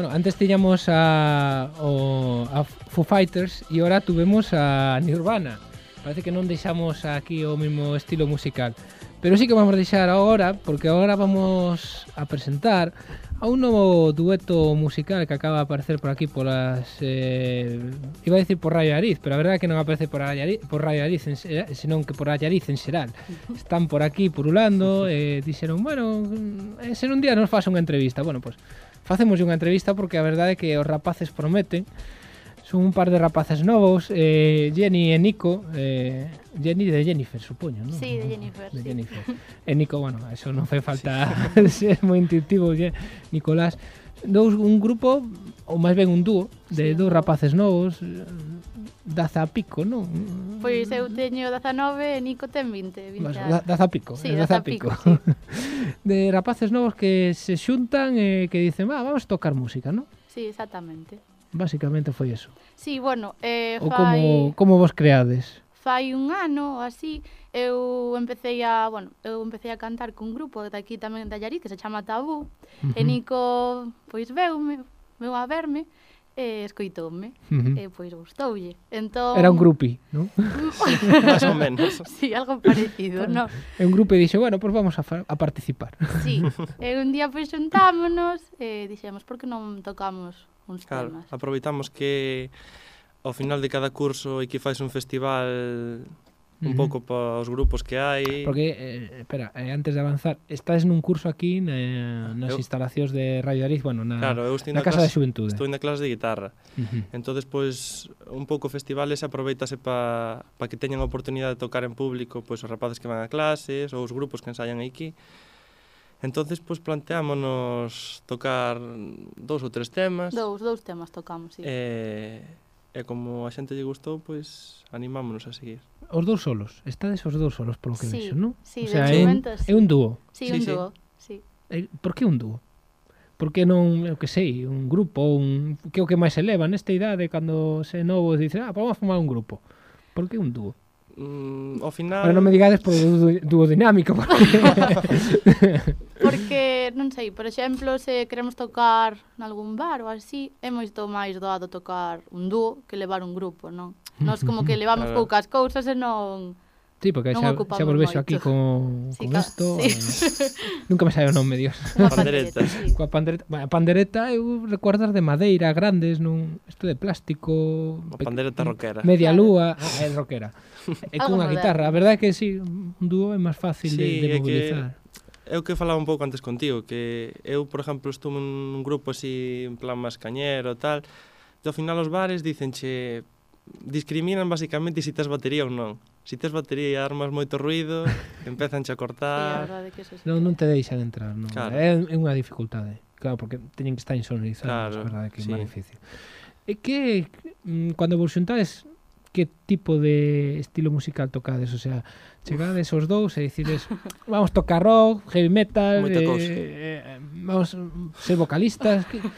Bueno, antes tiñamos a, o, a Foo Fighters e ora tuvemos a Nirvana. Parece que non deixamos aquí o mismo estilo musical. Pero sí que vamos deixar agora, porque agora vamos a presentar a un novo dueto musical que acaba de aparecer por aquí polas... Eh, iba a decir por Radio Ariz, pero a verdade é que non aparece por Radio Ariz, por Radio Ariz en, senón que por Radio Ariz en Xeral. Están por aquí purulando, eh, dixeron, bueno, mm, eh, ese un día nos faz unha entrevista. Bueno, pois... Pues, facemos unha entrevista porque a verdade é que os rapaces prometen son un par de rapaces novos, eh, Jenny e Nico, eh, Jenny de Jennifer, supoño, non? Sí, de Jennifer. De sí. Jennifer. e Nico, bueno, eso non fai falta sí. ser moi intuitivo, Nicolás. Dous, un grupo ou máis ben un dúo de sí. dous rapaces novos eh, Daza Pico, non? Pois eu teño 19 e Nico ten 20, 20 Mas, da, Daza Pico, sí, eh, Daza, Pico, Pico sí. de rapaces novos que se xuntan e que dicen, ah, vamos tocar música, non? Sí, exactamente Básicamente foi eso Sí, bueno, eh, Ou fai... como, como vos creades Fai un ano así eu empecé a, bueno, eu empecé a cantar cun grupo de aquí tamén de Allariz que se chama Tabú. Uh -huh. E Nico pois veume, meu a verme e escoitoume uh -huh. e pois gustoulle. Entón Era un grupi, non? Más ou menos. Si, sí, algo parecido, non? É un grupo e dixo, bueno, pois pues vamos a, a participar. Si. Sí. E un día pois xuntámonos e dixemos, por que non tocamos uns claro, temas? Aproveitamos que ao final de cada curso e que fais un festival un uh -huh. pouco para os grupos que hai. Porque, eh, espera, eh, antes de avanzar, estás nun curso aquí na, nas eu, instalacións de Radio Ariz, bueno, na, claro, eu na Casa clase, de Xuventude. Estou na clase de guitarra. Uh -huh. Entón, pois, un pouco o festival ese aproveitase para pa que teñan a oportunidade de tocar en público pois, os rapaces que van a clases ou os grupos que ensayan aquí. Entonces, pois, planteámonos tocar dous ou tres temas. Dous, dous temas tocamos, sí. Eh, e como a xente lle gustou, pois animámonos a seguir. Os dous solos, estades os dous solos polo que sí, vexo, non? Sí, o sea, é, momento, sí. é un dúo. Sí, sí un sí. dúo, sí. E, por que un dúo? Por que non, eu que sei, un grupo, un que é o que máis se leva nesta idade cando se novo, dice, ah, vamos a formar un grupo. Por que un dúo? Mm, ao final... Ahora non me digades por dúo dinámico. Porque... porque non sei, por exemplo, se queremos tocar nalgún bar ou así, é moito máis doado tocar un dúo que levar un grupo, non? Nos como que levamos claro. poucas cousas e non... Sí, porque non xa, xa vos vexo aquí con, sí, con isto. Sí. Eh, nunca me sabe o nome, Dios. Coa pandereta, sí. Coa pandereta. Bueno, a pandereta eu recuerdas de madeira grandes, nun isto de plástico. A pandereta roquera. Media claro. lúa, eh, é roquera. e cunha guitarra. A verdade é que sí, un dúo é máis fácil sí, de, de mobilizar. Que é o que falaba un pouco antes contigo, que eu, por exemplo, estou nun grupo así en plan máis cañero tal, e ao final os bares dicen che discriminan basicamente se si tes batería ou non. Se si tes batería e armas moito ruido, empezan a cortar. Sí, a non, non te deixan entrar, non. Claro. É, é unha dificultade. Claro, porque teñen que estar insonorizados, claro, a verdade que é sí. máis difícil. E que, mm, cando vos xuntades que tipo de estilo musical tocades? O sea, chegades os dous e dicides vamos tocar rock, heavy metal, eh, eh, vamos ser vocalistas. que...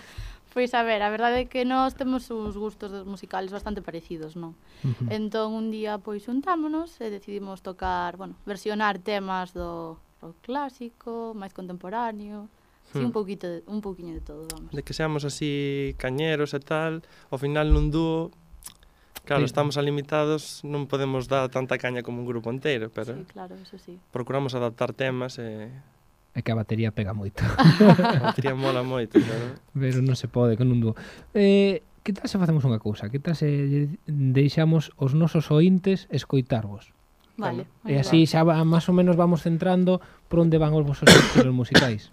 Pois a ver, a verdade é que nós temos uns gustos musicales bastante parecidos, non? Uh -huh. Entón un día pois juntámonos e decidimos tocar, bueno, versionar temas do rock clásico, máis contemporáneo, Sí, un hmm. poquito, un poquinho de todo, vamos. De que seamos así cañeros e tal, ao final nun dúo Claro, estamos alimitados, non podemos dar tanta caña como un grupo inteiro, pero sí, claro, eso sí. procuramos adaptar temas e... É que a batería pega moito. a batería mola moito, claro. Pero non se pode con un dúo. Eh, que tal se facemos unha cousa? Que tal se deixamos os nosos ointes escoitarvos? Vale. E así xa va, máis ou menos vamos centrando por onde van os vosos estilos musicais.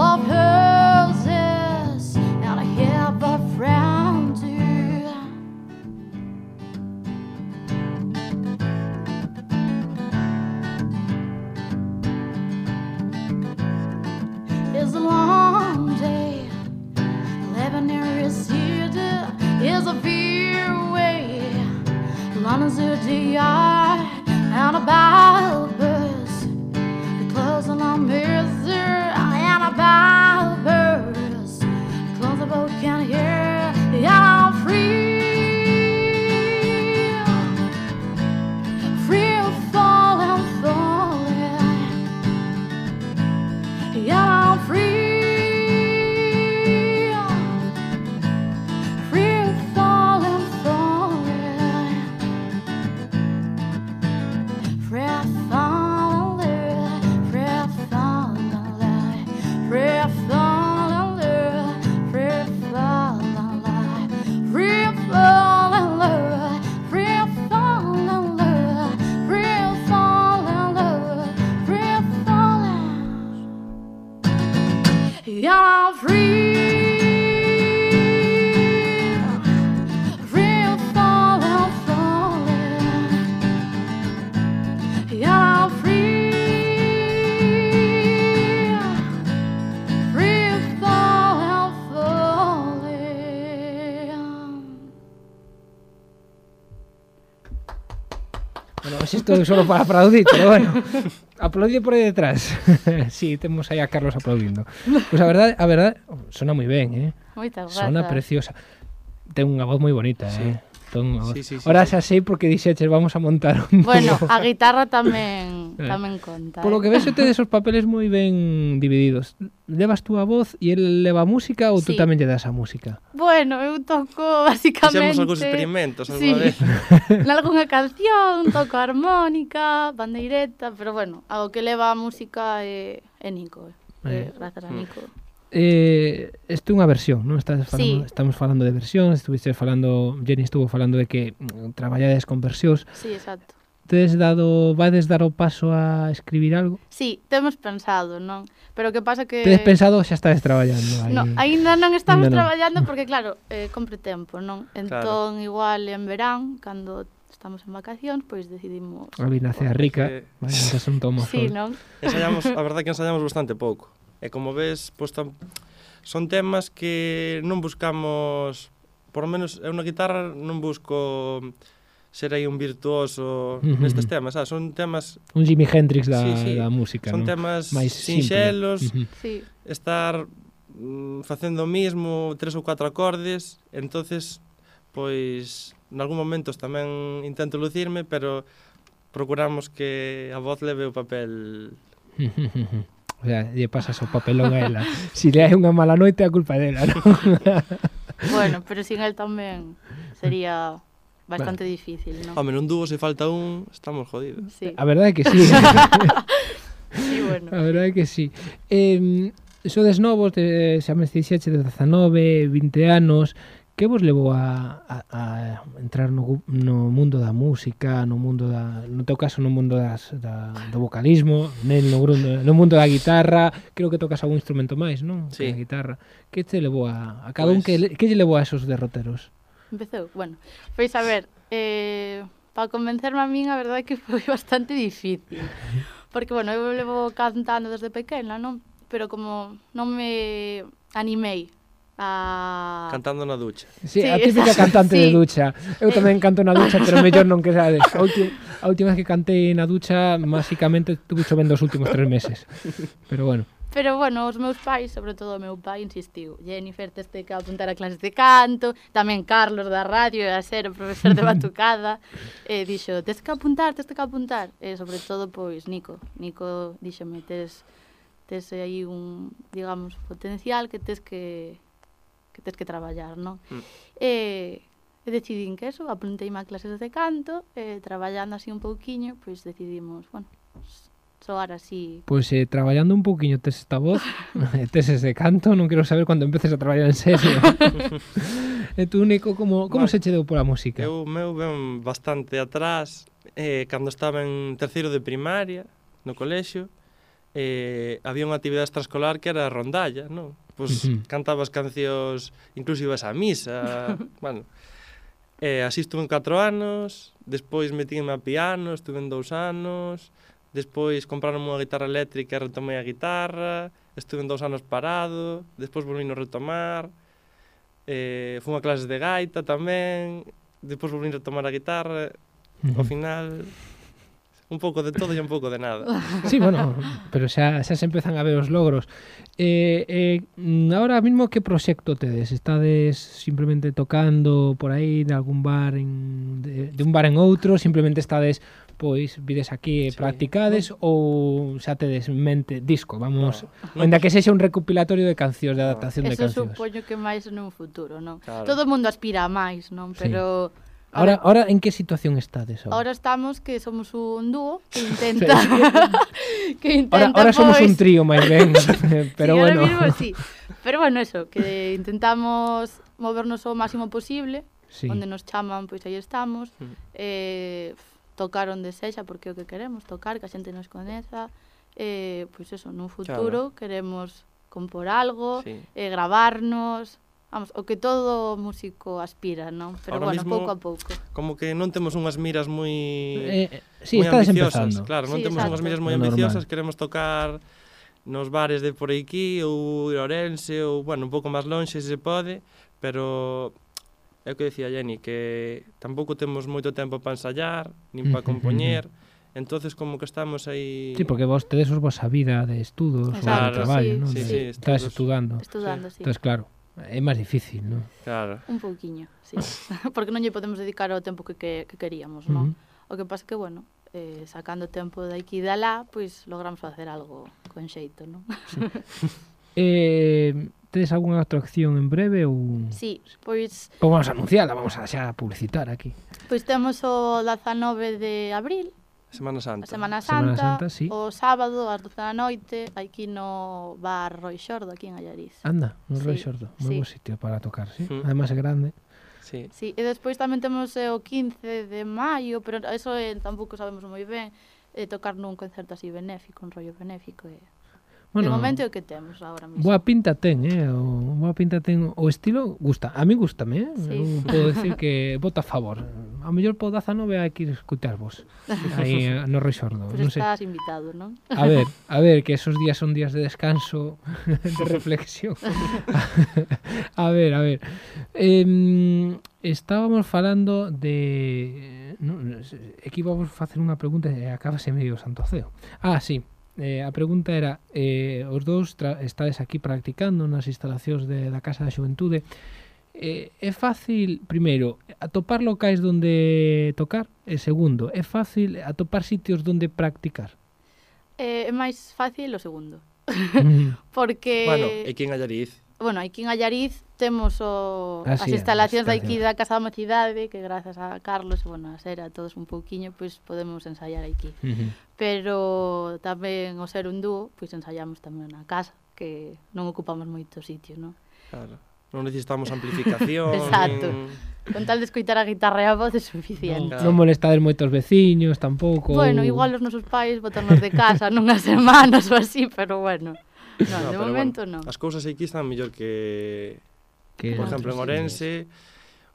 Love Isto é solo para aplaudir, pero bueno. Aplaudir por aí detrás. sí, temos aí a Carlos aplaudindo. Pois pues a verdade, a verdade, sona moi ben, eh? Moitas Sona grazas. preciosa. Ten unha voz moi bonita, Sí. eh? entón ahora, sí, sí, sí, ahora sí. xa sei porque dixeches vamos a montar un Bueno, a guitarra tamén eh. tamén conta. Polo eh. que vexo tedes os papeles moi ben divididos. Levas tú a voz e el leva a música ou sí. tú tamén lle das a música? Bueno, eu toco basicamente Fixemos algúns experimentos sí. alguna vez. algunha canción, toco armónica, bandeireta, pero bueno, ao que leva a música eh, é, é Nico. Eh. Eh, grazas a mm. Nico eh, isto é unha versión, non? Estás falando, sí. Estamos falando de versións, estuviste falando, Jenny estuvo falando de que mm, traballades con versións. Sí, exacto. Tedes dado, vades dar o paso a escribir algo? Sí, temos pensado, non? Pero que pasa que... Tedes pensado xa estades traballando? Aí... No, aínda non estamos ainda traballando porque, claro, eh, compre tempo, non? Entón, claro. igual en verán, cando estamos en vacacións, pois decidimos... A vinacia rica, sí. vai, un tomo. Sí, non? Ensayamos, a verdade que ensayamos bastante pouco. E como ves, pois, tam, son temas que non buscamos, por lo menos eu na guitarra non busco ser aí un virtuoso nestes temas, ah, son temas un Jimi Hendrix da, sí, sí. da música, son non? temas máis sinxelos, sí. estar mm, facendo o mismo tres ou catro acordes, entonces pois nalgún momentos tamén intento lucirme, pero procuramos que a voz leve o papel O sea, lle pasas o papelón a ela. Si le hai unha mala noite, a culpa é dela, non? bueno, pero sin el tamén sería bastante bueno. difícil, non? Home, nun dúo se falta un, estamos jodidos. Sí. A verdade é que sí. sí, bueno. A verdade é que sí. Eh, sodes novos, de, xa me dixeche de 19, 20 anos, Que vos levou a, a, a entrar no, no mundo da música, no mundo da, no teu caso no mundo das, da, do vocalismo, nel no, grundo, no mundo da guitarra, creo que tocas algún instrumento máis, non? Sí. Que a guitarra. Que te levou a, a cada pues... un pois que, que lle levou a esos derroteros? Empezou, bueno, pois a ver, eh, para convencerme a min a verdade é que foi bastante difícil. Porque, bueno, eu levo cantando desde pequena, non? Pero como non me animei Ah. Cantando na ducha. Sí, sí a típica cantante sí. de ducha. Eu tamén canto na ducha, pero mellor non que sabes. A última, a última vez que cantei na ducha, basicamente tuve chovendo os últimos tres meses. Pero bueno. Pero bueno, os meus pais, sobre todo o meu pai, insistiu. Jennifer, tes que apuntar a clases de canto, tamén Carlos da radio, a ser o profesor de batucada, e dixo, tes que apuntar, tes que apuntar. E sobre todo, pois, Nico. Nico dixome, tes, tes aí un, digamos, potencial que tes que que tes que traballar, non? Mm. E, e decidín que eso, apunteime a clases de canto, e traballando así un pouquiño, pois decidimos, bueno, soar así. Pois pues, eh, traballando un pouquiño tes esta voz, tes ese canto, non quero saber cando empeces a traballar en serio. e tú, Nico, como, como vale. se che deu pola música? Eu meu ben bastante atrás, eh, cando estaba en terceiro de primaria, no colexio, eh, había unha actividade extraescolar que era a rondalla, non? pois uh -huh. cantabas cancións incluso ibas á misa, bueno. Eh, así estuve en 4 anos, despois metínme a piano, estuve en 2 anos, despois compraron unha guitarra eléctrica e retomei a guitarra, estuve en 2 anos parado, despois volví a retomar, eh, fui a clases de gaita tamén, despois volví a retomar a guitarra, uh -huh. ao final un pouco de todo e un pouco de nada. Sí, bueno, pero xa, xa se empezan a ver os logros. Eh, eh, ahora mismo que proxecto tedes? Estades simplemente tocando por aí de algún bar en, de, de un bar en outro, simplemente estades pois vides aquí e sí. practicades ou xa tedes en mente disco, vamos, no, ainda no, que sexa un recopilatorio de cancións de adaptación no. de Eso cancións. Eso supoño que máis nun futuro, non? Claro. Todo o mundo aspira a máis, non? Pero sí Ahora, ahora en que situación estades? Ahora? ahora estamos que somos un dúo que intenta... que intenta ahora, ahora pois... somos un trío, máis ben. Pero sí, bueno. Mismo, sí. Pero bueno, eso, que intentamos movernos o máximo posible. Sí. Onde nos chaman, pois aí estamos. Mm. Eh, tocar onde sexa, porque é o que queremos, tocar, que a xente nos coneza. Eh, pois eso, nun futuro claro. queremos compor algo, sí. eh, gravarnos, vamos, o que todo músico aspira, non? Pero Ahora bueno, mismo, pouco a pouco. Como que non temos unhas miras moi eh, eh, sí, moi ambiciosas, empezando. claro, non sí, temos exacto. unhas miras moi ambiciosas, Normal. queremos tocar nos bares de por aquí ou ir a Ourense ou, bueno, un pouco máis lonxe se pode, pero é o que decía Jenny, que tampouco temos moito tempo para ensayar, nin para mm, mm, mm, compoñer, entonces como que estamos aí Sí, porque vos tedes os vosa vida de estudos ou de traballo, sí, non? Sí, de, sí, estás estudos. estudando. Estudando, sí. sí. Entonces, claro, É máis difícil, non? Claro. Un pouquiño, sí. Porque non lle podemos dedicar o tempo que, que, que queríamos, non? Uh -huh. O que pasa que, bueno, eh, sacando tempo de aquí e alá, pois logramos facer algo con xeito, non? Eh, tedes algunha outra acción en breve ou...? Sí, pois... Ou vamos a anunciarla, vamos a xa publicitar aquí. Pois temos o 19 de abril, Semana Santa. A Semana Santa, Semana Santa sí. o sábado ás 12 da noite aquí no bar Roy Xordo aquí en Allariz. Anda, no sí. Roy Xordo, moi sí. bo sitio para tocar, sí. Mm. Ademais é grande. Sí. sí. E despois tamén temos eh, o 15 de maio, pero eso eh, tampouco sabemos moi ben, eh, tocar nun concerto así benéfico, un rollo benéfico. Eh. Bueno, de momento é o que temos agora mesmo. Boa pinta ten, eh? O, boa pinta ten o estilo, gusta. A mí gustame, eh? Sí. Eu podo decir que vota a favor. A mellor po daza non vea aquí escutar vos. Aí no rexordo. Pero non estás sei. invitado, non? A ver, a ver, que esos días son días de descanso, de reflexión. a ver, a ver. Eh, estábamos falando de... Eh, no, aquí vamos facer unha pregunta e acabase medio santo ceo. Ah, sí eh, a pregunta era, eh, os dous estades aquí practicando nas instalacións de, da Casa da Xuventude, eh, é fácil, primeiro, atopar locais donde tocar, e segundo, é fácil atopar sitios donde practicar? Eh, é máis fácil o segundo. Mm. Porque... Bueno, e que en Allariz? Bueno, aquí en Allariz temos o, ah, as instalacións da aquí da Casa da Mocidade, que grazas a Carlos, bueno, a Sera, todos un pouquiño, pois podemos ensaiar aquí. Uh -huh. Pero tamén o ser un dúo, pois ensaiamos tamén na casa, que non ocupamos moito sitio, non? Claro. Non necesitamos amplificación. Exacto. Nin... Con tal de escoitar a guitarra e a voz é suficiente. Non, claro. non molestades moitos veciños tampouco. Bueno, igual os nosos pais botarnos de casa nunhas semanas ou así, pero bueno. Non, no, de momento bueno, non. As cousas aquí están mellor que que por ejemplo, en Orense,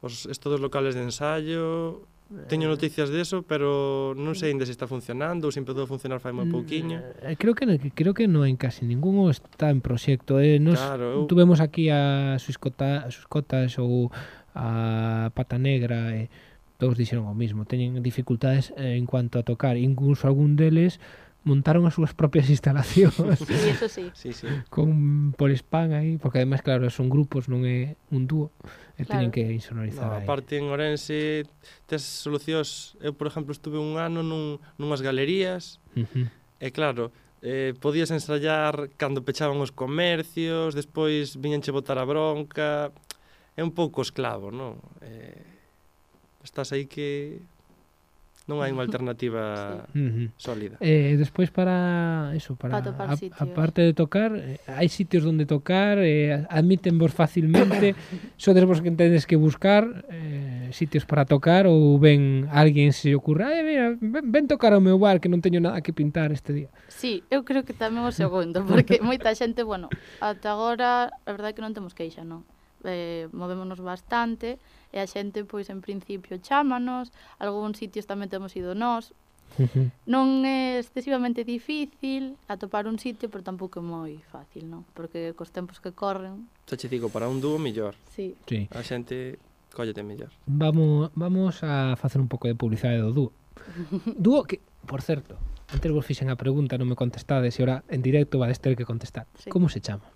os estos locales de ensayo, eh, Teño noticias de eso, pero non sei ainda se está funcionando ou se empezou a funcionar fai moi mm, pouquiño. Eh, creo que creo que non en case ou está en proxecto. Eh, nos claro, eu... tuvemos aquí a Suiscota, a Suscotas ou a Pata Negra e eh, todos dixeron o mismo, teñen dificultades eh, en cuanto a tocar, incluso algún deles montaron as súas propias instalacións. sí, eso sí. sí, sí. Con Polespan aí, porque ademais, claro, son grupos, non é un dúo, e claro. teñen que insonorizar no, aí. Aparte, en Orense, tes solucións... Eu, por exemplo, estuve un ano nun, nunhas galerías, uh -huh. e claro, eh, podías ensayar cando pechaban os comercios, despois viñanche botar a bronca, é un pouco esclavo, non? Eh, estás aí que non hai unha alternativa sí. sólida. Eh, despois para eso, para, para topar a, sitios. a parte de tocar, eh, hai sitios onde tocar, eh, admiten vos facilmente, sodes vos que tedes que buscar eh, sitios para tocar ou ven alguén se ocurra, eh, mira, ven, ven tocar ao meu bar que non teño nada que pintar este día. Sí, eu creo que tamén o segundo, porque moita xente, bueno, ata agora, a verdade é que non temos queixa, non? Eh, movémonos bastante, e a xente, pois, en principio, chámanos, algúns sitios tamén temos ido nós. Non é excesivamente difícil atopar un sitio, pero tampouco é moi fácil, non? Porque cos tempos que corren... Xa che digo, para un dúo, mellor. Sí. sí. A xente collete mellor. Vamos, vamos a facer un pouco de publicidade do dúo. dúo que, por certo, antes vos fixen a pregunta, non me contestades e ora en directo vades ter que contestar. Sí. Como se chama?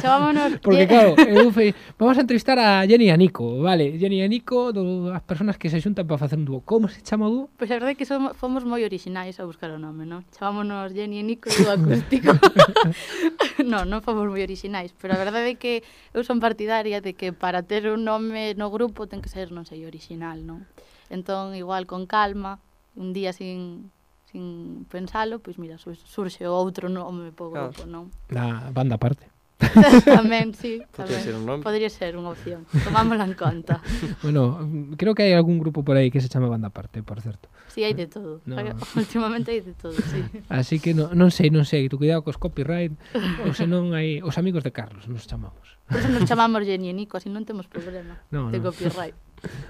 Chamámonos... Porque claro, eu fei, vamos a entrevistar a Jenny e a Nico, vale? Jenny e a Nico, do, as persoas que se xuntan para facer un dúo. Como se chama o dúo? Pois pues a verdade é que somos, fomos moi orixinais a buscar o nome, non? Chamámonos Jenny e Nico dúo acústico. non, non fomos moi orixinais, pero a verdade é que eu son partidaria de que para ter un nome no grupo ten que ser, non sei, orixinal, non? Entón, igual, con calma, un día sin sin pensalo, pois mira, surxe outro nome para o grupo, non? Na banda aparte. tamén, sí, tamén. Podría ser, un nome. Podría ser unha opción. Tomámola en conta. bueno, creo que hai algún grupo por aí que se chama Banda Aparte, por certo. Sí, hai de todo. No. Últimamente hai de todo, sí. Así que no, non sei, non sei, tu cuidado cos copyright, ou senón hai os amigos de Carlos nos chamamos. Por eso nos chamamos Jenny e Nico, así non temos problema no, de no. copyright.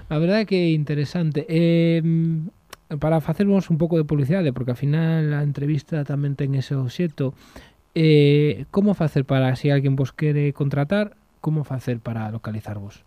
A verdade é que é interesante. Eh, para facervos un pouco de publicidade, porque ao final a entrevista tamén ten ese obxecto, eh, como facer para, se si alguén vos quere contratar, como facer para localizarvos?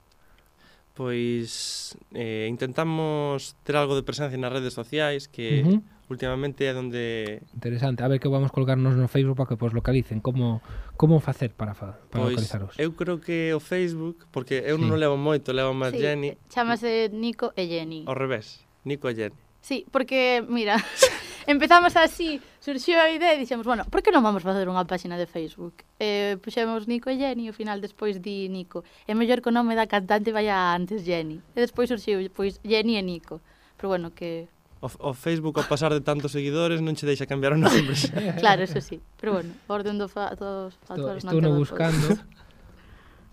Pois eh, intentamos ter algo de presencia nas redes sociais que uh -huh. últimamente é onde... Interesante, a ver que vamos colgarnos no Facebook para que vos localicen Como, como facer para, fa, para pois, localizaros? Eu creo que o Facebook, porque eu sí. non levo moito, levo máis sí. Jenny Chámase Nico e Jenny Ao revés, Nico e Jenny Sí, porque, mira, empezamos así, surxiu a idea e dixemos, bueno, por que non vamos facer unha páxina de Facebook? Eh, puxemos Nico e Jenny, e ao final despois di Nico, é mellor que o nome da cantante vaya antes Jenny. E despois surxiu, pois, Jenny e Nico. Pero bueno, que O, o Facebook ao pasar de tantos seguidores non che deixa cambiar o nome. claro, eso sí. Pero bueno, orden do fa, dos factores Estou no buscando.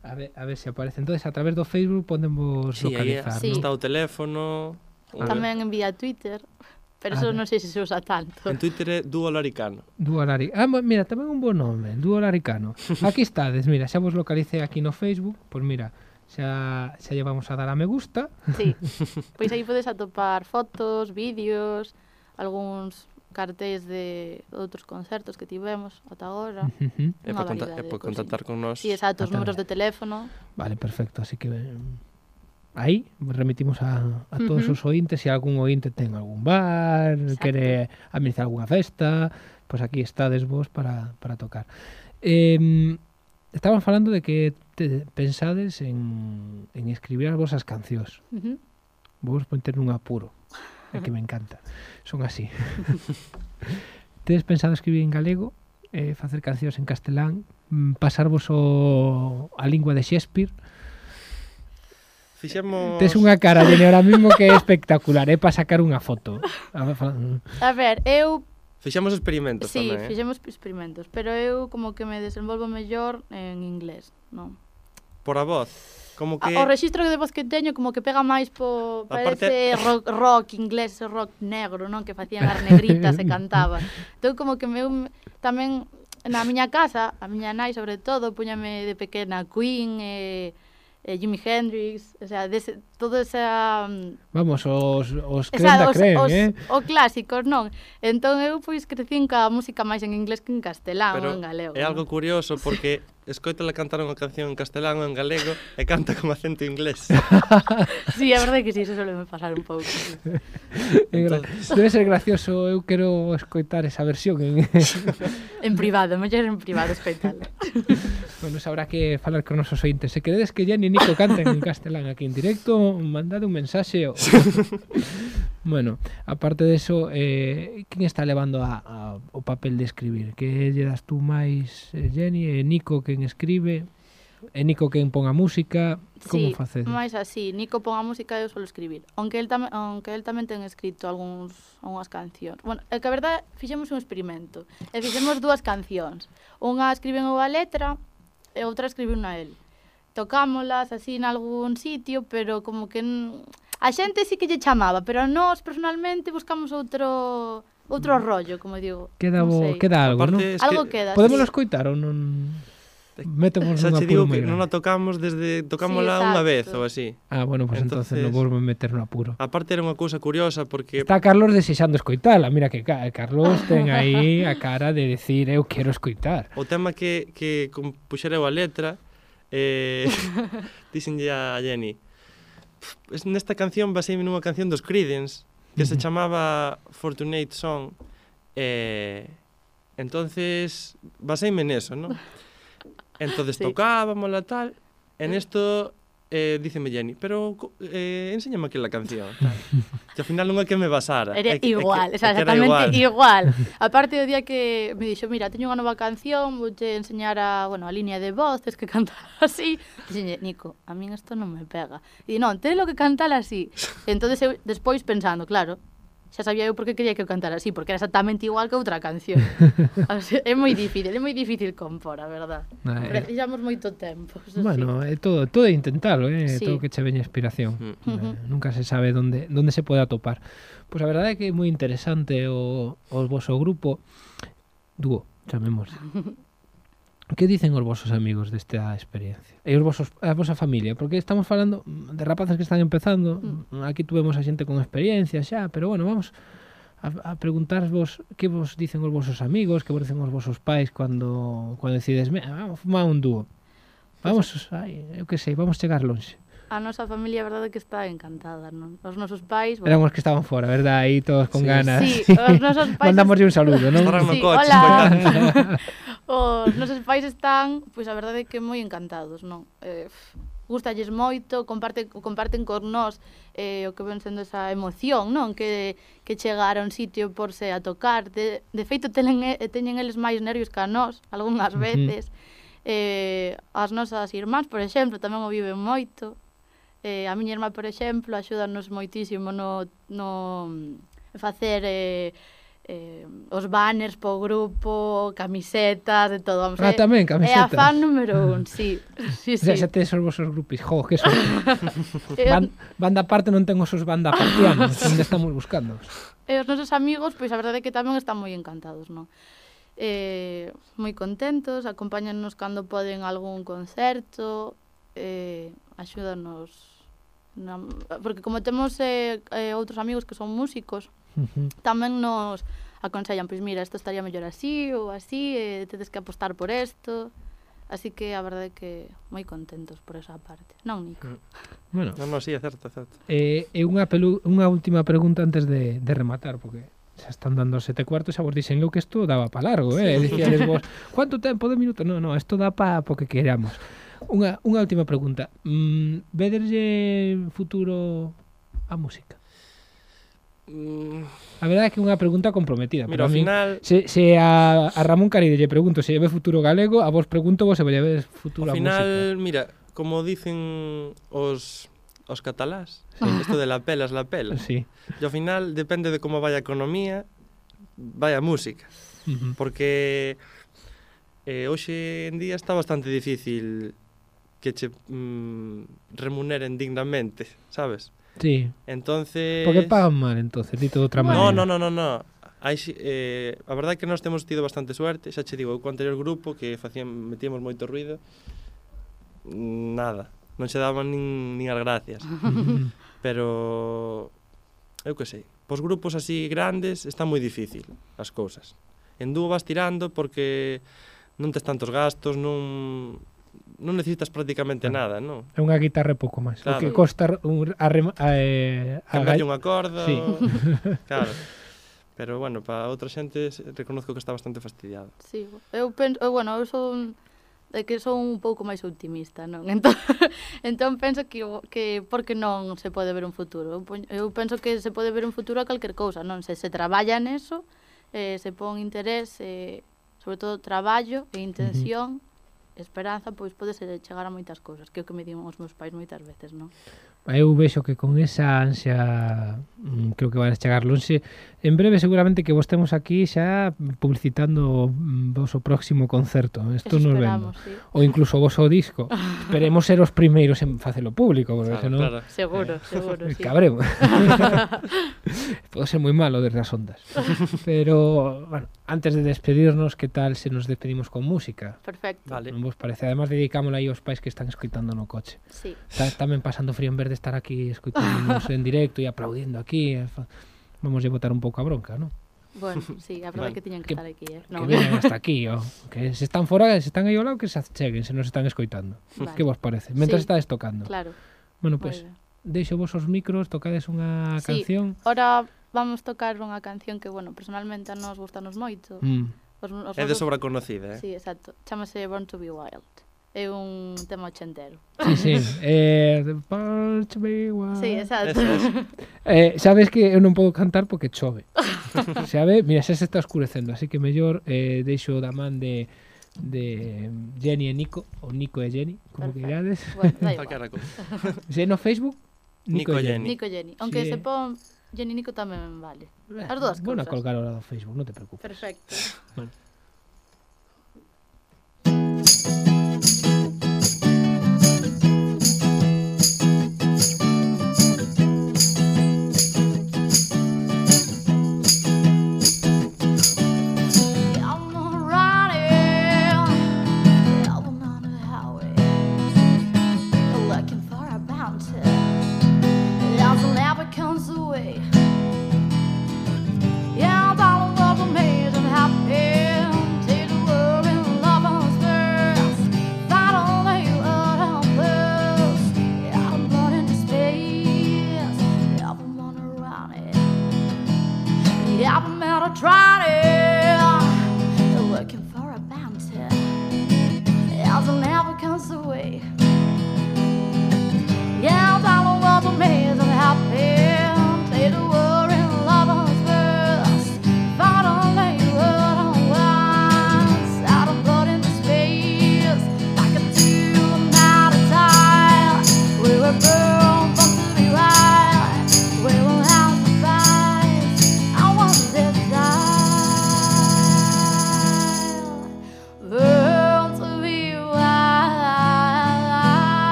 A ver, a ver se aparece. Entonces, a través do Facebook podemos sí, localizar, ahí, ¿no? sí. está o teléfono. Tamén envía Twitter. Pero ah, eso non sei se se usa tanto. En Twitter é Duo Laricano. Duo Laricano. Ah, mira, tamén un bo nome, Duo Laricano. Aquí estades, mira, xa vos localicei aquí no Facebook, pois pues mira, xa, xa llevamos a dar a me gusta. Sí, pois aí podes atopar fotos, vídeos, algúns cartéis de outros concertos que tivemos ata agora. Uh -huh. É para conta, é contactar con nós. Sí, exacto, os números de teléfono. Vale, perfecto, así que aí remitimos a, a todos uh -huh. os ointes se algún ointe ten algún bar Exacto. quere administrar algunha festa pois aquí estades vos para, para tocar eh, estaban falando de que te pensades en, en escribir as vosas cancións uh -huh. vos ponter nun apuro é que me encanta son así tedes pensado escribir en galego eh, facer cancións en castelán mm, pasarvos o, a lingua de Shakespeare Fixemos... Tes unha cara de ahora mismo que é espectacular, é eh, para sacar unha foto. A ver, eu Fixemos experimentos sí, tamén, eh? fixemos experimentos, pero eu como que me desenvolvo mellor en inglés, non? Por a voz? Como que... O registro de voz que teño como que pega máis po... Parece parte... rock, rock inglés, rock negro, non? Que facían as negritas e cantaban. Entón como que meu tamén na miña casa, a miña nai sobre todo, puñame de pequena Queen e... Eh, eh, Jimi Hendrix, o sea, de ese, todo esa... Mm, Vamos, os, os creen da os, creen, os, eh? O clásicos, non? Entón eu pois crecín ca música máis en inglés que en castelán Pero ou en galego. É non? algo curioso porque escoitala cantar unha canción en castelán ou en galego e canta con acento inglés. sí, é verdade que sí, eso suele me pasar un pouco. Sí. Entonces... Debe ser gracioso, eu quero escoitar esa versión en... en privado, mellor en privado escoitala. bueno, sabrá que falar con nosos ointes. Se queredes que Jenny e Nico canten en castelán aquí en directo, mandade un mensaxe. O... bueno, aparte de eso, eh, quen está levando a, a, o papel de escribir? Que lle das tú máis, eh, Jenny? E Nico, quen escribe? E Nico quen pon a música, como sí, facedes? máis así, Nico pon a música e eu solo escribir. Aunque el tamén aunque el tamén ten escrito algúns algunhas cancións. Bueno, é que a verdade fixemos un experimento. E fixemos dúas cancións. Unha escriben eu a letra e outra escribe unha el tocámolas así en algún sitio, pero como que a xente sí que lle chamaba, pero nós personalmente buscamos outro outro mm. rollo, como digo. Queda bo, sei. queda algo, non? Es que algo queda. Podemos sí. escoitar ou non? Metemos xa te digo que non a tocamos desde tocámola sí, unha vez ou así. Ah, bueno, pues entonces, entonces non vou meter no apuro. Aparte era unha cousa curiosa porque Está Carlos desexando escoitala, mira que Carlos ten aí a cara de decir eu quero escoitar. O tema que que compuxera a letra Eh, dixenlle a Jenny, nesta canción baseime nunha canción dos Creedence que se chamaba Fortunate Song eh, entonces baseime neso, non? Entonces sí. tocábamos la tal En esto eh, díceme Jenny, pero eh, enséñame aquela canción. que ao final non é que me basara. Era é, igual, é que, o sea, exactamente igual. igual. Aparte do día que me dixo, mira, teño unha nova canción, vou enseñar a, bueno, a línea de voz, que cantar así. Dixenlle, Nico, a min isto non me pega. E non, tens lo que cantar así. Entón, eu, despois pensando, claro, xa sabía eu por que quería que eu cantara así, porque era exactamente igual que outra canción. o sea, é moi difícil, é moi difícil compor, a verdad. Ah, Precisamos moito tempo. Bueno, é todo, todo é intentalo, eh? sí. todo que che veña inspiración. Mm. Uh -huh. Nunca se sabe onde onde se pode atopar. Pois pues a verdade é que é moi interesante o, o vosso grupo dúo, chamemos. Que dicen os vosos amigos desta experiencia? E os vosos, a vosa familia? Porque estamos falando de rapaces que están empezando, mm. aquí tuvemos a xente con experiencia xa, pero bueno, vamos a, a preguntarvos que vos dicen os vosos amigos, que vos dicen os vosos pais cando, cando decides, vamos fumar un dúo. Vamos, ai, eu que sei, vamos chegar lonxe. A nosa familia, a verdade, que está encantada, non? Os nosos pais... Bueno. Éramos que estaban fora, verdad? Aí todos con sí, ganas. Sí, os nosos pais... Mandamos un saludo, non? Sí, hola. Os nosos pais están, pois a verdade é que moi encantados, non? Eh, gustalles moito, comparte, comparten con nós eh, o que ven sendo esa emoción, non? Que, que chegar a un sitio por se a tocar. De, de feito, telen, teñen eles máis nervios que a nós, algunhas veces. Eh, as nosas irmás, por exemplo, tamén o viven moito. Eh, a miña irmá, por exemplo, axúdanos moitísimo no, no facer eh, eh, os banners po grupo, camisetas, de todo. Vamos, ah, eh, tamén camisetas. É a fan número un, sí. sí, sí. Xa tes os vosos grupis, jo, que son. Ban, banda parte non ten os seus banda partianos, onde estamos buscando. E os nosos amigos, pois a verdade é que tamén están moi encantados, non? Eh, moi contentos, acompáñanos cando poden algún concerto, eh, axúdanos Na, porque como temos eh, eh, outros amigos que son músicos, Tamén nos aconsellan, pois mira, isto estaría mellor así ou así, e tedes que apostar por isto. Así que a verdade é que moi contentos por esa parte. Non, Nico? Mm. Bueno. Non, non, sí, é certo, é certo. Eh, e unha, pelu, unha última pregunta antes de, de rematar, porque xa están dando sete cuartos, xa vos dixen eu que isto daba para largo, eh? Sí. Dicíades vos, cuánto tempo de minuto? Non, non, isto dá para porque queramos. Unha, unha última pregunta. Mm, vederlle futuro a música? A verdade é que é unha pregunta comprometida. Mira, ao final... Se, se a, a Ramón Caride lle pregunto se lle ve futuro galego, a vos pregunto vos se lle ve futuro ao final, música. mira, como dicen os os catalás, sí. isto de la pela es la pela. Sí. E ao final depende de como vai a economía, vai a música. Uh -huh. Porque eh, hoxe en día está bastante difícil que che mm, remuneren dignamente, sabes? Sí. Entonces... Porque pagan mal, entonces, dito de outra maneira. No, no, no, no, no. Hai, eh, a verdade é que nós temos tido bastante suerte, xa che digo, co anterior grupo que facían, metíamos moito ruido, nada, non se daban nin, nin as gracias. Pero, eu que sei, pos grupos así grandes está moi difícil as cousas. En dúo vas tirando porque non tes tantos gastos, non non necesitas prácticamente claro. nada, non? É unha guitarra e pouco máis. Claro. O que costa un, a, a, eh, a, a unha corda. Sí. O... claro. Pero bueno, para outra xente reconozco que está bastante fastidiado. Sí, eu penso, eu, bueno, eu son de que son un pouco máis optimista, non? Entón, entón penso que, que porque non se pode ver un futuro. Eu penso que se pode ver un futuro a calquer cousa, non? Se se traballa neso, eh, se pon interés, eh, sobre todo traballo e intención, uh -huh esperanza, pois pode ser chegar a moitas cousas, que é o que me diron os meus pais moitas veces, non? Eu vexo que con esa ansia mm, creo que vais chegar longe. En breve seguramente que vos temos aquí xa publicitando mm, vos o próximo concerto. Isto nos vemos. Sí. Ou incluso vos o disco. Esperemos ser os primeiros en facelo público, porque claro, senón... Claro. Seguro, eh, seguro, sí. Cabremos. Pode ser moi malo desde as ondas. Pero, bueno, antes de despedirnos, que tal se nos despedimos con música? Perfecto. Vale. Non vos parece? Además, dedicámola aí aos pais que están escoitando no coche. Sí. Está, tamén pasando frío en vez de estar aquí escoitándonos en directo e aplaudindo aquí. Vamos a botar un pouco a bronca, non? Bueno, sí, a verdade vale. que tiñan que, que estar aquí, eh. No. Que hasta aquí, ó. Oh. Que se están fora, se están aí ao lado, que se acheguen, se nos están escoitando. Vale. Que vos parece? Mentras sí. estades tocando. Claro. Bueno, pois, pues, deixo vos os micros, tocades unha sí. canción. Ora vamos tocar unha canción que, bueno, personalmente a nos gustanos moito. Mm. Os, os é de sobra conocida, eh? Sí, exacto. Chámase Born to be Wild. É un tema ochentero. Sí, sí. eh, Born to be Wild. Sí, exacto. eh, sabes que eu non podo cantar porque chove. Sabe? Mira, xa se está oscurecendo, así que mellor eh, deixo da man de de Jenny e Nico, ou Nico e Jenny, como Perfecto. queirades. Bueno, Xeno Facebook, Nico, Nico e Jenny. Jenny. Nico e Jenny. Aunque sí. se eh. pon Gianninico tamén vale. Ben, as dúas cousas. Vou colocar agora do Facebook, non te preocupes. Perfecto. Bueno.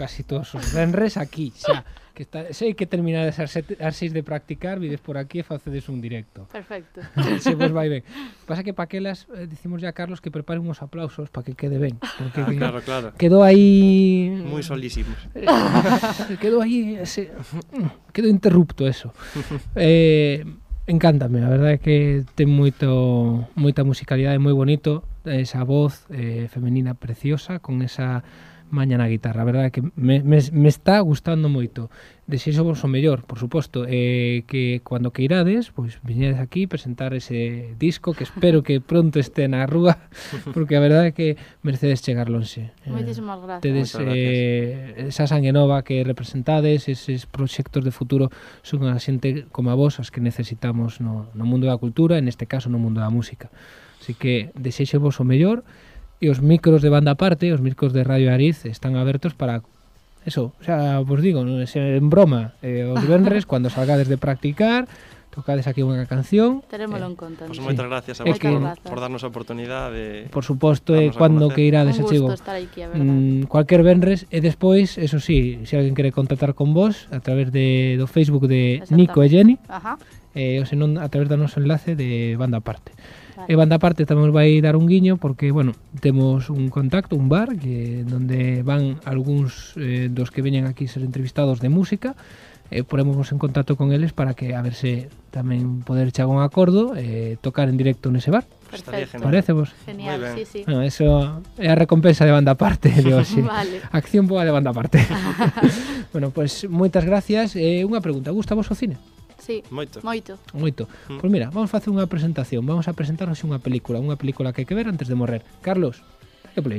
casi todos os venres aquí, xa. Que está, sei que terminades as, sete, as seis de practicar, vides por aquí e facedes un directo. Perfecto. Se vos vai ben. Pasa que paquelas, eh, dicimos ya a Carlos que prepare uns aplausos para que quede ben. Porque ah, claro, claro. Quedou aí... Moi solísimos. Eh, quedou aí... Ese... Quedou interrupto eso. eh, encántame, a verdade é que ten moito moita musicalidade moi bonito, esa voz eh, femenina preciosa con esa mañana guitarra, a verdade que me, me, me está gustando moito. Desexo vos o mellor, por suposto, eh, que cando que irades, pois viñedes aquí presentar ese disco que espero que pronto este na rúa, porque a verdade é que mercedes chegar lonxe. Eh, Moitísimas gracias. Tedes eh, esa sangue nova que representades, eses proxectos de futuro son a xente como a vos as que necesitamos no, no mundo da cultura, en este caso no mundo da música. Así que desexo vos o mellor, e os micros de banda aparte, os micros de Radio Ariz están abertos para eso, o sea, vos digo, non en broma, eh, os venres cando salgades de practicar, tocades aquí unha canción. Terémolo eh, en conta. Pois pues moitas gracias a vos por, por darnos a oportunidade de Por suposto, eh, cando que irades a verdade. Mm, cualquier venres e eh, despois, eso sí, se si alguén quere contactar con vos a través de do Facebook de Nico e Jenny, Ajá. eh, ou senón a través do noso enlace de banda aparte. parte. E banda parte tamén vai dar un guiño porque, bueno, temos un contacto, un bar que onde van algúns eh, dos que veñen aquí ser entrevistados de música eh, ponemos en contacto con eles para que a ver se tamén poder chegar un acordo e eh, tocar en directo nese bar. Perfecto. Parece vos? Genial, sí, sí. Bueno, eso é a recompensa de banda aparte de hoxe. vale. Acción boa de banda aparte. bueno, pois pues, moitas gracias. Eh, unha pregunta, gusta vos o cine? Sí. Moito. Moito. Moito. Mm. Pois mira, vamos facer unha presentación, vamos a presentarnos unha película, unha película que hai que ver antes de morrer. Carlos, que play.